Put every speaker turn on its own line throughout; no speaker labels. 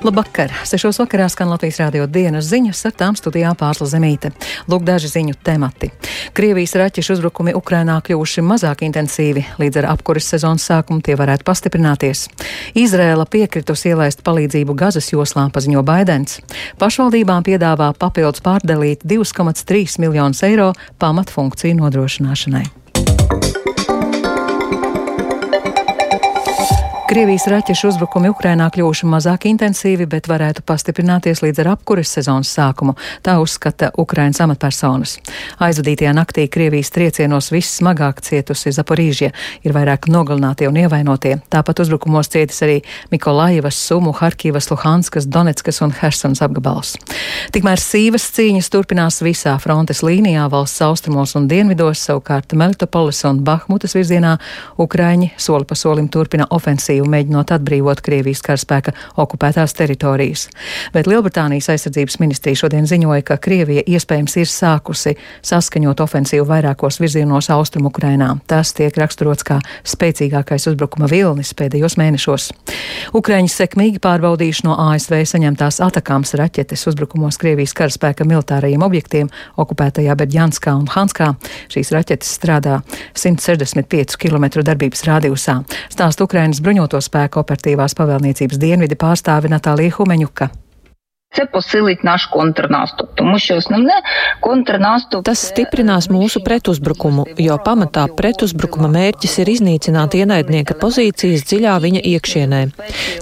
Labvakar! Sešos vakarā skan Latvijas rādio dienas ziņas, ar tām studijā pārsla zemīte. Lūk daži ziņu temati. Krievijas raķešu uzbrukumi Ukrainā kļuvuši mazāk intensīvi, līdz ar apkuras sezonas sākumu tie varētu pastiprināties. Izrēla piekritus ielaist palīdzību Gazas joslā, paziņo Baidens. Pašvaldībām piedāvā papildus pārdalīt 2,3 miljonus eiro pamatfunkciju nodrošināšanai. Krievijas raķešu uzbrukumi Ukrainā kļuvuši mazāk intensīvi, bet varētu pastiprināties līdz ar apkuras sezonas sākumu, tā uzskata Ukrainas amatpersonas. Aizvadītajā naktī Krievijas triecienos vissmagāk cietusi Zaporīžie, ir vairāk nogalinātie un ievainotie. Tāpat uzbrukumos cietis arī Mikolājevas, Sumu, Harkivas, Luhanskas, Donetskas un Hersons apgabals. Tikmēr sīvas cīņas turpinās visā frontes līnijā, valsts austrumos un dienvidos, savukārt Melitopolis un Bahmutas virzienā Ukraiņi soli pa solim turpina ofensīvu ofensīvu, mēģinot atbrīvot Krievijas karaspēka okupētās teritorijas. Bet Lielbritānijas aizsardzības ministrija šodien ziņoja, ka Krievija iespējams ir sākusi saskaņot ofensīvu vairākos virzienos austrumu Ukrainā. Tas tiek raksturots kā spēcīgākais uzbrukuma vilnis pēdējos mēnešos. Ukraiņi sekmīgi pārbaudījuši no ASV saņemtās atakāms raķetes uzbrukumos Krievijas karaspēka militārajiem objektiem okupētajā Berģanskā un Hanskā. Šīs raķetes strādā 165 km darbības rādījusā. Stāst Ukrainas bruņot bruņoto spēku operatīvās pavēlniecības dienvidi pārstāve Natālija Humeņuka.
Це посилить наш контрнаступ, тому що основне контрнаступ
Tas stiprinās mūsu pretuzbrukumu, jo pamatā pretuzbrukuma mērķis ir iznīcināt ienaidnieka pozīcijas dziļā viņa iekšienē.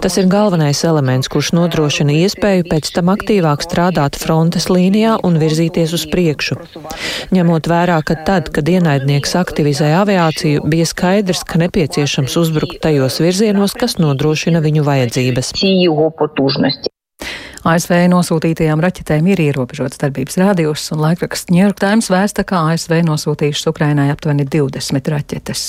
Tas ir galvenais elements, kurš nodrošina iespēju pēc tam aktīvāk strādāt frontes līnijā un virzīties uz priekšu. Ņemot vērā, ka tad, kad ienaidnieks aktivizē aviāciju, bija skaidrs, ka nepieciešams uzbrukt tajos virzienos, kas nodrošina viņu vajadzības.
ASV nosūtītajām raķetēm ir ierobežots darbības rādījus, un laikraksts New York Times vēsta, ka ASV nosūtījušas Ukrainai aptuveni 20 raķetes.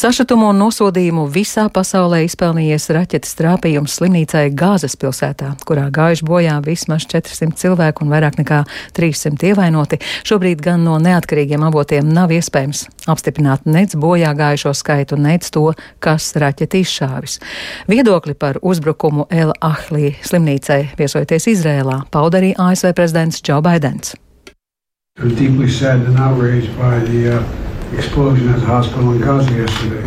Sašutumu un nosodījumu visā pasaulē izpelnījies raķetes trāpījums slimnīcai Gāzes pilsētā, kurā gājuši bojā vismaz 400 cilvēku un vairāk nekā 300 ievainoti. Šobrīd gan no neatkarīgiem avotiem nav iespējams apstiprināt nec bojā gājušo skaitu, nec to, kas raķeti izšāvis. Viedokli par uzbrukumu El Ahlī slimnīcai viesojas viesojoties Izrēlā, pauda arī ASV prezidents Džo Baidens.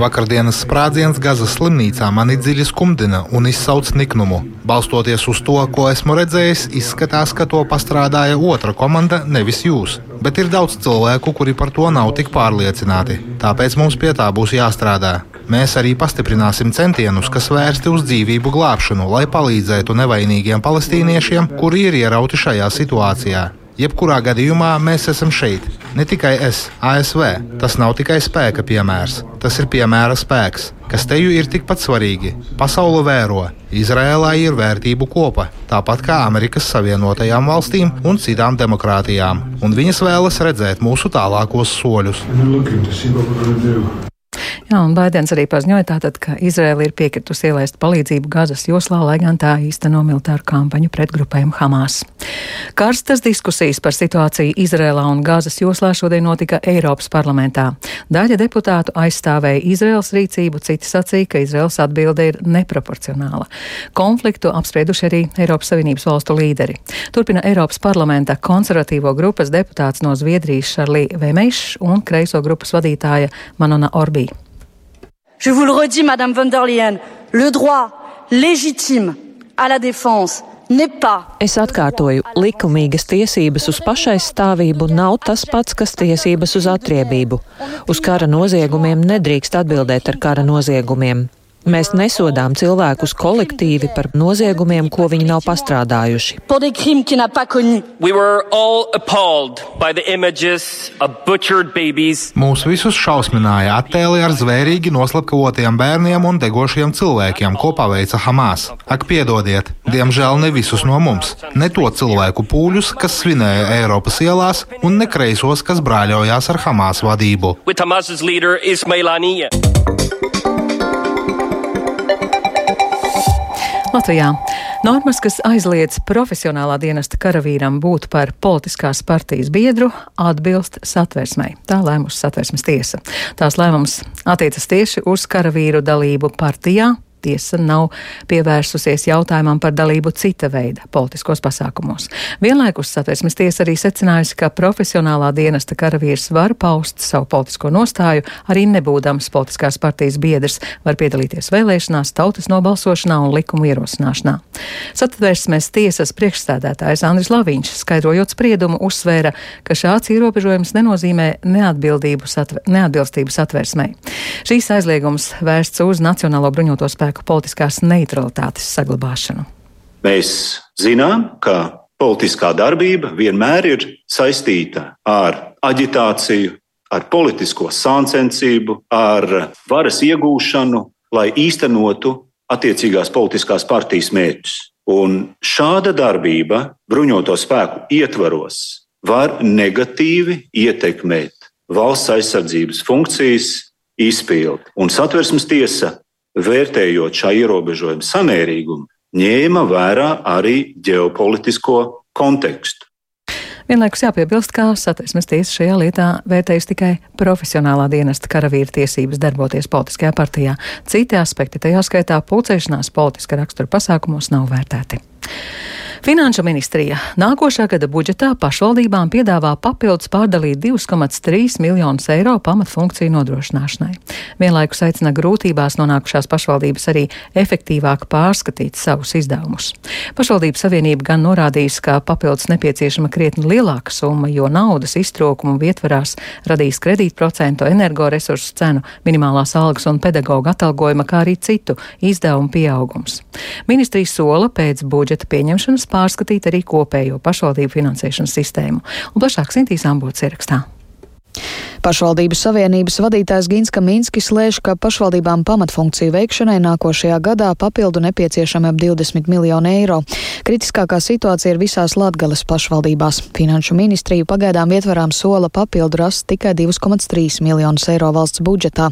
Vakardienas sprādziens Gazas slimnīcā mani dziļi skumdina un izsauc niknumu. Balstoties uz to, ko esmu redzējis, izskatās, ka to pastrādāja otra komanda, nevis jūs. Bet ir daudz cilvēku, kuri par to nav tik pārliecināti. Tāpēc mums pie tā būs jāstrādā. Mēs arī pastiprināsim centienus, kas vērsti uz dzīvību glābšanu, lai palīdzētu nevainīgiem palestīniešiem, kuri ir ierauti šajā situācijā. Jebkurā gadījumā mēs esam šeit. Ne tikai es, ASV. Tas nav tikai spēka piemērs, tas ir piemēra spēks, kas te jau ir tikpat svarīgi. Pasaule vēro, Izrēlā ir vērtību kopa, tāpat kā Amerikas Savienotajām valstīm un citām demokrātijām, un viņas vēlas redzēt mūsu tālākos soļus.
Jā, un Baidens arī paziņoja tātad, ka Izraela ir piekritusi ielaist palīdzību Gazas joslā, lai gan tā īsteno militāru kampaņu pret grupējumu Hamas. Karstas diskusijas par situāciju Izrēlā un Gazas joslā šodien notika Eiropas parlamentā. Daļa deputātu aizstāvēja Izraels rīcību, citi sacīja, ka Izraels atbilde ir neproporcionāla. Konfliktu apsprieduši arī Eiropas Savienības valstu līderi. Turpina Eiropas parlamenta konservatīvo grupas deputāts no Zviedrijas Šarlī Vemešs un kreiso grupas vadītāja Manona Orbī.
Je vous le redis, Madame von der Leyen, le droit légitime à la défense
Es atkārtoju, likumīgas tiesības uz pašaizstāvību nav tas pats, kas tiesības uz atriebību. Uz kara noziegumiem nedrīkst atbildēt ar kara noziegumiem. Mēs nesodām cilvēkus kolektīvi par noziegumiem, ko viņi nav pastrādājuši.
Mūs visus šausmināja attēli ar zvērīgi noslapkavotiem bērniem un degošiem cilvēkiem, ko paveica Hamas. Ak, piedodiet, diemžēl ne visus no mums. Ne to cilvēku pūļus, kas svinēja Eiropas ielās, un ne kreisos, kas brāļojās ar Hamas vadību.
Latvijā. Normas, kas aizliedz profesionālā dienesta karavīram būt par politiskās partijas biedru, atbilst satversmei. Tā lēmusi satversmes tiesa. Tās lēmums attiecas tieši uz karavīru dalību partijā, tiesa nav pievērsusies jautājumam par dalību cita veida politiskos pasākumos. Vienlaikus satversmes tiesa arī secinājusi, ka profesionālā dienesta karavīrs var paust savu politisko nostāju, arī nebūdams politiskās partijas biedrs, var piedalīties vēlēšanās, tautas nobalsošanā un likumu ierosināšanā. Satversmes tiesas priekšstādātājs Andris Laviņš, skaidrojot spriedumu, uzsvēra, ka šāds ierobežojums nenozīmē neatbilstību satversmei. Šīs aizliegums vērsts uz Nacionālo bruņoto spēku politiskās neutralitātes saglabāšanu.
Mēs zinām, ka politiskā darbība vienmēr ir saistīta ar aģitāciju, ar politisko sāncensību, ar varas iegūšanu, lai īstenotu attiecīgās politiskās partijas mērķus. Un šāda darbība bruņoto spēku ietvaros var negatīvi ietekmēt valsts aizsardzības funkcijas izpildi. Un satversmes tiesa, vērtējot šā ierobežojuma samērīgumu, ņēma vērā arī ģeopolitisko kontekstu.
Vienlaikus jāpiebilst, ka satversmes tiesa šajā lietā vērtējusi tikai profesionālā dienesta karavīra tiesības darboties politiskajā partijā. Citi aspekti, tajā skaitā pulcēšanās politiska rakstura pasākumos, nav vērtēti. Finanšu ministrija nākošā gada budžetā pašvaldībām piedāvā papildus pārdalīt 2,3 miljonus eiro pamatfunkciju nodrošināšanai. Vienlaikus aicina grūtībās nonākušās pašvaldības arī efektīvāk pārskatīt savus izdevumus. Pašvaldības savienība gan norādījis, ka papildus nepieciešama krietni lielāka summa, jo naudas iztrūkumu vietvarās radīs kredītprocentu, energoresursu cenu, minimālās algas un pedagoģa atalgojuma, kā arī citu izdevumu pieaugums. Ministrija sola pēc budžeta pieņemšanas pārskatīt arī kopējo pašvaldību finansēšanas sistēmu. Un plašāk Sintīs Ambots ierakstā.
Pašvaldības savienības vadītājs Gins Kaminskis lēš, ka pašvaldībām pamatfunkciju veikšanai nākošajā gadā papildu nepieciešami ap 20 miljonu eiro. Kritiskākā situācija ir visās Latgales pašvaldībās. Finanšu ministriju pagaidām ietvarām sola papildu rast tikai 2,3 miljonus eiro valsts budžetā.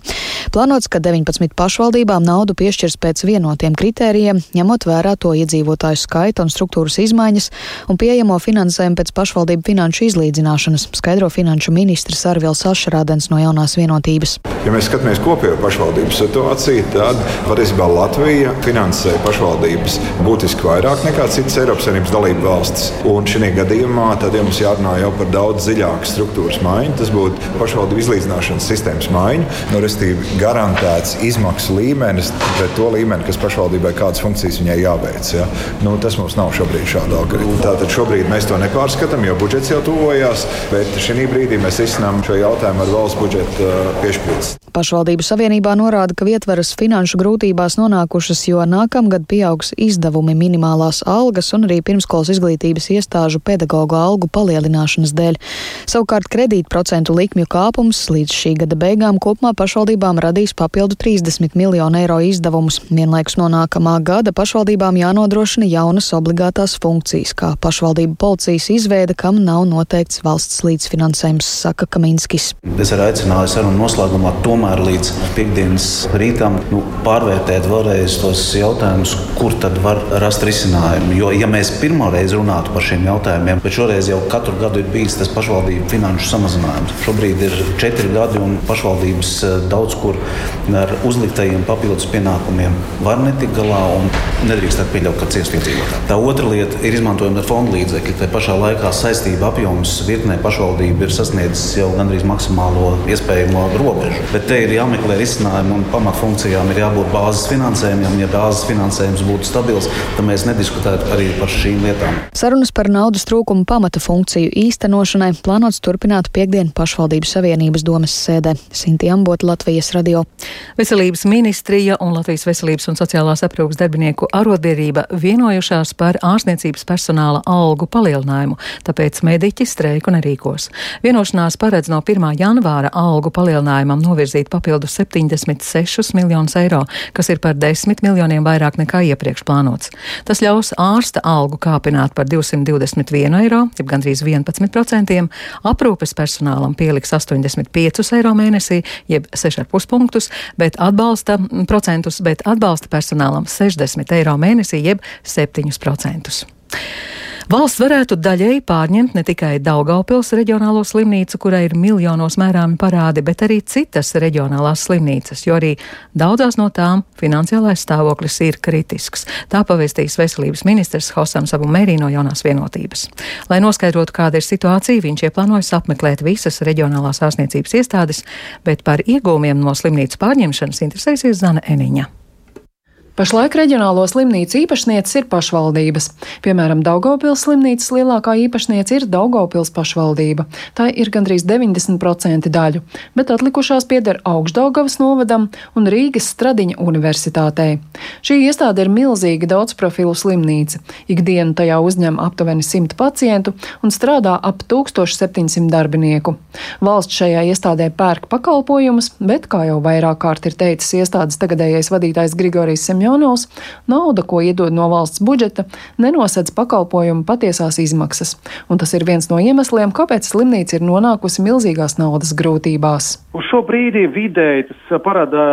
Plānots, ka 19 pašvaldībām naudu piešķirs pēc vienotiem kritērijiem, ņemot vērā to iedzīvotāju skaita un struktūras izmaiņas un pieejamo finansējumu pēc pašvaldību finanšu izlīdzināšanas, skaidro finanšu ministrs Arvils Ašrādens no jaunās vienotības.
Ja mēs skatāmies kopējo pašvaldību situāciju, tad patiesībā Latvija finansē pašvaldības būtiski vairāk nekā citas Eiropas Savienības dalību valstis. Un šī gadījumā tad ja mums jārunā jau par daudz dziļāku struktūras maiņu. Tas būtu pašvaldību izlīdzināšanas sistēmas maiņa, no restīvi garantēts izmaksu līmenis pret to līmeni, kas pašvaldībai kādas funkcijas viņai jāveic. Ja? Nu, tas mums nav šobrīd šāda algoritma. Tātad šobrīd mēs to nepārskatām, jo budžets jau tuvojās, bet šī brīdī mēs risinām šo jautājumu ar valsts budžeta piešķirts.
Pašvaldību savienībā norāda, ka vietveras finanšu grūtībās nonākušas, jo nākamgad pieaugs izdevumi minimālās algas un arī pirmskolas izglītības iestāžu pedagoģu algu palielināšanas dēļ. Savukārt kredītprocentu likmju kāpums līdz šī gada beigām kopumā pašvaldībām radīs papildu 30 miljonu eiro izdevumus. Vienlaikus no nākamā gada pašvaldībām jānodrošina jaunas obligātās funkcijas, kā pašvaldību policijas izveida, kam nav noteikts valsts līdzfinansējums, saka Kaminskis.
Es arī aicināju sarunu noslēgumā tomēr līdz piekdienas rītam nu, pārvērtēt vēlreiz tos jautājumus, kur tad var rast risinājumu. Jo, ja mēs pirmoreiz runātu par šiem jautājumiem, bet šoreiz jau katru gadu ir bijis tas pašvaldību finanšu samazinājums. Šobrīd ir četri gadi un pašvaldības eh, daudz kur ar uzliktajiem papildus pienākumiem var netikt galā un nedrīkst pieļaut, ka ciest iedzīvotāji. Tā otra lieta ir izmantojama fonda līdzekļi. Tā pašā laikā saistība apjoms virknē pašvaldību ir sasniedzis jau gandrīz maksimāli maksimālo iespējamo robežu. Bet te ir jāmeklē risinājumi un pamatfunkcijām ir jābūt bāzes finansējumam. Ja bāzes finansējums būtu stabils, tad mēs nediskutētu arī par šīm lietām.
Sarunas par naudas trūkumu pamata funkciju īstenošanai plānots turpināt piekdienu pašvaldības savienības domas sēdē. Sinti Ambot, Latvijas radio.
Veselības ministrija un Latvijas veselības un sociālās aprūpas darbinieku arotbiedrība vienojušās par ārstniecības personāla algu palielinājumu, tāpēc mediķi streiku nerīkos. Vienošanās paredz no 1. Janvāra algu palielinājumam novirzīt papildu 76 miljonus eiro, kas ir par 10 miljoniem vairāk nekā iepriekš plānots. Tas ļaus ārsta algu kāpināt par 221 eiro, jeb gandrīz 11%, aprūpes personālam pieliks 85 eiro mēnesī, jeb 6,5 punktus, bet atbalsta procentus, bet atbalsta personālam 60 eiro mēnesī, jeb 7%. Valsts varētu daļēji pārņemt ne tikai Daugaupils reģionālo slimnīcu, kurai ir miljonos mērāmi parādi, bet arī citas reģionālās slimnīcas, jo arī daudzās no tām finansiālais stāvoklis ir kritisks. Tā pavēstīs veselības ministrs Hosam Sabu Mērī no jaunās vienotības. Lai noskaidrotu, kāda ir situācija, viņš ieplānojas apmeklēt visas reģionālās ārstniecības iestādes, bet par iegūmiem no slimnīcas pārņemšanas interesēsies Zana Eniņa.
Pašlaik reģionālo slimnīcu īpašnieces ir pašvaldības. Piemēram, Daugopils slimnīcas lielākā īpašniece ir Daugopils pašvaldība. Tā ir gandrīz 90% daļu, bet atlikušās pieder Augstdaugavas novadam un Rīgas Stradiņa universitātei. Šī iestāde ir milzīga daudzprofilu slimnīca. Ikdienu tajā uzņem aptuveni 100 pacientu un strādā ap 1700 darbinieku. Valsts šajā iestādē pērk pakalpojumus, bet, kā jau vairāk kārt ir teicis iestādes tagadējais vadītājs Grigorijs Semjons, Semjonovs, nauda, ko iedod no valsts budžeta, nenosedz pakalpojumu patiesās izmaksas, un tas ir viens no iemesliem, kāpēc slimnīca ir nonākusi milzīgās naudas grūtībās.
Uz šo brīdi vidēji tas parāda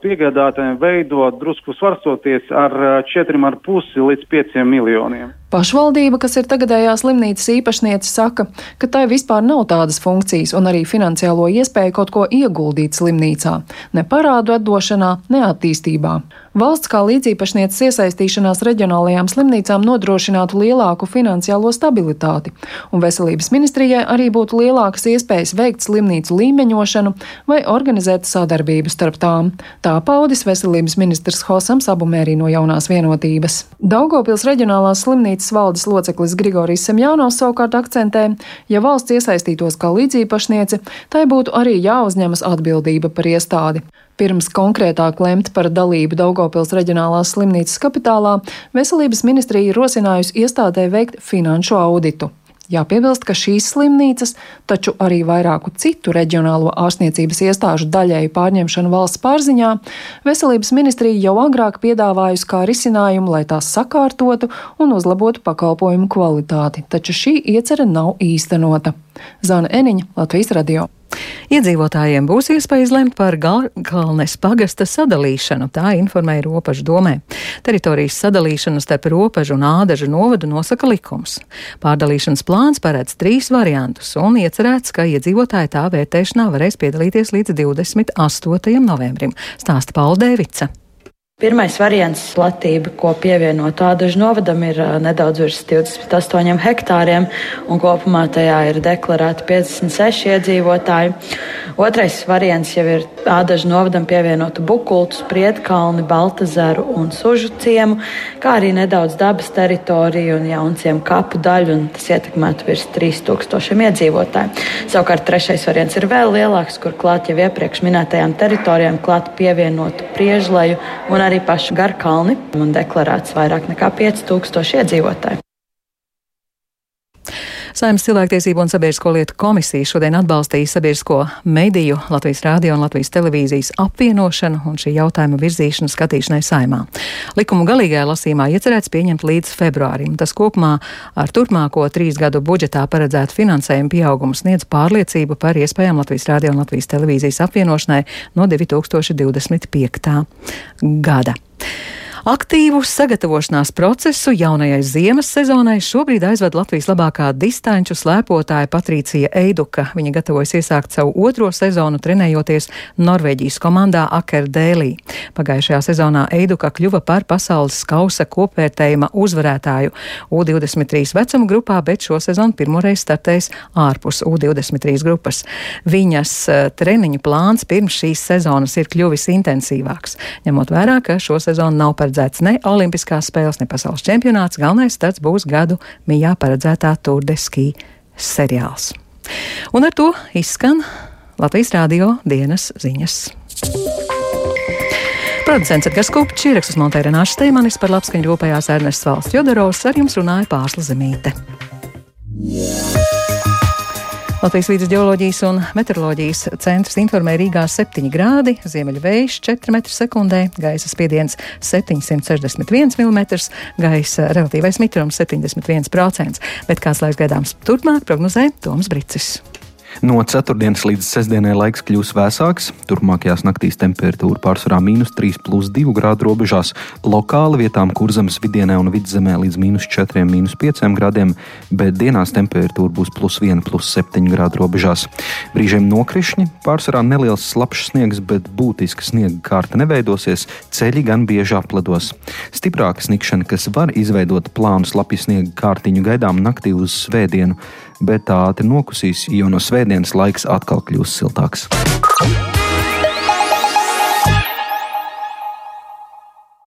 piegādātājiem veidot drusku svarstoties ar 4,5 līdz 5 miljoniem.
Pašvaldība, kas ir tagadējā slimnīcas īpašniece, saka, ka tai vispār nav tādas funkcijas un arī finansiālo iespēju kaut ko ieguldīt slimnīcā, ne parādu atdošanā, ne attīstībā. Valsts kā līdzīpašnieces iesaistīšanās reģionālajām slimnīcām nodrošinātu lielāku finansiālo stabilitāti, un veselības ministrijai arī būtu lielākas iespējas veikt slimnīcu līmeņošanu vai organizēt sadarbību starp tām. Tā paudis veselības ministrs Hosams Abumērī no jaunās vienotības. Daugopils reģionālās slimnīcas valdes loceklis Grigorijs Semjānovs savukārt akcentē, ja valsts iesaistītos kā līdzīpašniece, tai būtu arī jāuzņemas atbildība par iestādi. Pirms konkrētāk lemt par dalību Daugopils reģionālās slimnīcas kapitālā, veselības ministrija ir rosinājusi iestādē veikt finanšu auditu. Jāpiebilst, ka šīs slimnīcas, taču arī vairāku citu reģionālo ārstniecības iestāžu daļēju pārņemšanu valsts pārziņā, veselības ministrija jau agrāk piedāvājusi kā risinājumu, lai tās sakārtotu un uzlabotu pakalpojumu kvalitāti, taču šī iecerē nav īstenota. Zana Eniņa, Latvijas radio.
Iedzīvotājiem būs iespēja izlemt par Galkalnes pagasta sadalīšanu, tā informēja Ropažu domē. Teritorijas sadalīšanu starp Ropažu un Ādažu novadu nosaka likums. Pārdalīšanas plāns paredz trīs variantus un iecerēts, ka iedzīvotāji tā vērtēšanā varēs piedalīties līdz 28. novembrim, stāsta Paula
Pirmais variants platība, ko pievienot Ādažu novadam, ir nedaudz virs 28 hektāriem, un kopumā tajā ir deklarēti 56 iedzīvotāji. Otrais variants jau ir Ādažu novadam pievienotu Bukultu, Spriedkalni, Baltazaru un Sužu ciemu, kā arī nedaudz dabas teritoriju un jaunciem kapu daļu, un tas ietekmētu virs 3000 iedzīvotāju. Savukārt trešais variants ir vēl lielāks, kur klāt jau iepriekš minētajām teritorijām klāt pievienotu Priežlaju un arī pašu Garkalni un deklarēts vairāk nekā 5000 iedzīvotāju.
Saimnes cilvēktiesību un sabiedrisko lietu komisija šodien atbalstīja sabiedrisko mediju Latvijas rādio un Latvijas televīzijas apvienošanu un šī jautājuma virzīšanu skatīšanai saimā. Likumu galīgajā lasīmā iecerēts pieņemt līdz februārim. Tas kopumā ar turpmāko trīs gadu budžetā paredzētu finansējumu pieaugumu sniedz pārliecību par iespējām Latvijas rādio un Latvijas televīzijas apvienošanai no 2025. gada. Aktīvu sagatavošanās procesu jaunajai ziemas sezonai šobrīd aizved Latvijas labākā distanču slēpotāja Patricija Eiduka. Viņa gatavojas iesākt savu otro sezonu trenējoties Norvēģijas komandā Akerdēlī. Pagājušajā sezonā Eiduka kļuva par pasaules kausa kopvērtējuma uzvarētāju U23 vecuma grupā, bet šo sezonu pirmoreiz startēs ārpus U23 grupas. Viņas eh, treniņu plāns pirms šīs sezonas ir kļuvis intensīvāks, ņemot vērā, ka šo sezonu nav paredzēts paredzēts ne Olimpiskās spēles, ne pasaules čempionāts. Galvenais starts būs gadu mijā paredzētā Tour de Ski seriāls. Un ar to izskan Latvijas Rādio dienas ziņas. Producents Edgars Kupčs, ierakstus montēja Renāša Steimanis par labskaņu rūpējās Ernests Valsts Jodorovs, ar jums runāja Pārsla Zemīte. Yeah. Latvijas vidus geoloģijas un meteoroloģijas centrs informē Rīgā 7 grādi, ziemeļvējš 4 m2, gaisa spiediens 761 mm, gaisa relatīvais mitrums 71%, bet kāds laiks gaidāms turpmāk prognozē Toms Bricis.
No ceturtdienas līdz sestdienai laiks kļūs vēsāks. Turpmākajās naktīs temperatūra pārsvarā mīnus 3,2 grādu robežās, lokāli vietām kurzemes vidienē un vidzemē līdz mīnus 4, mīnus 5 grādiem, bet dienās temperatūra būs plus 1, plus 7 grādu robežās. Brīžiem nokrišņi, pārsvarā neliels slapjš sniegs, bet būtiska sniega kārta neveidosies, ceļi gan bieži apledos. Stiprāka snikšana, kas var izveidot plānu slapju sniega kārtiņu, gaidām naktī uz svētdienu bet ātri nokusīs, jo no svētdienas laiks atkal kļūs siltāks.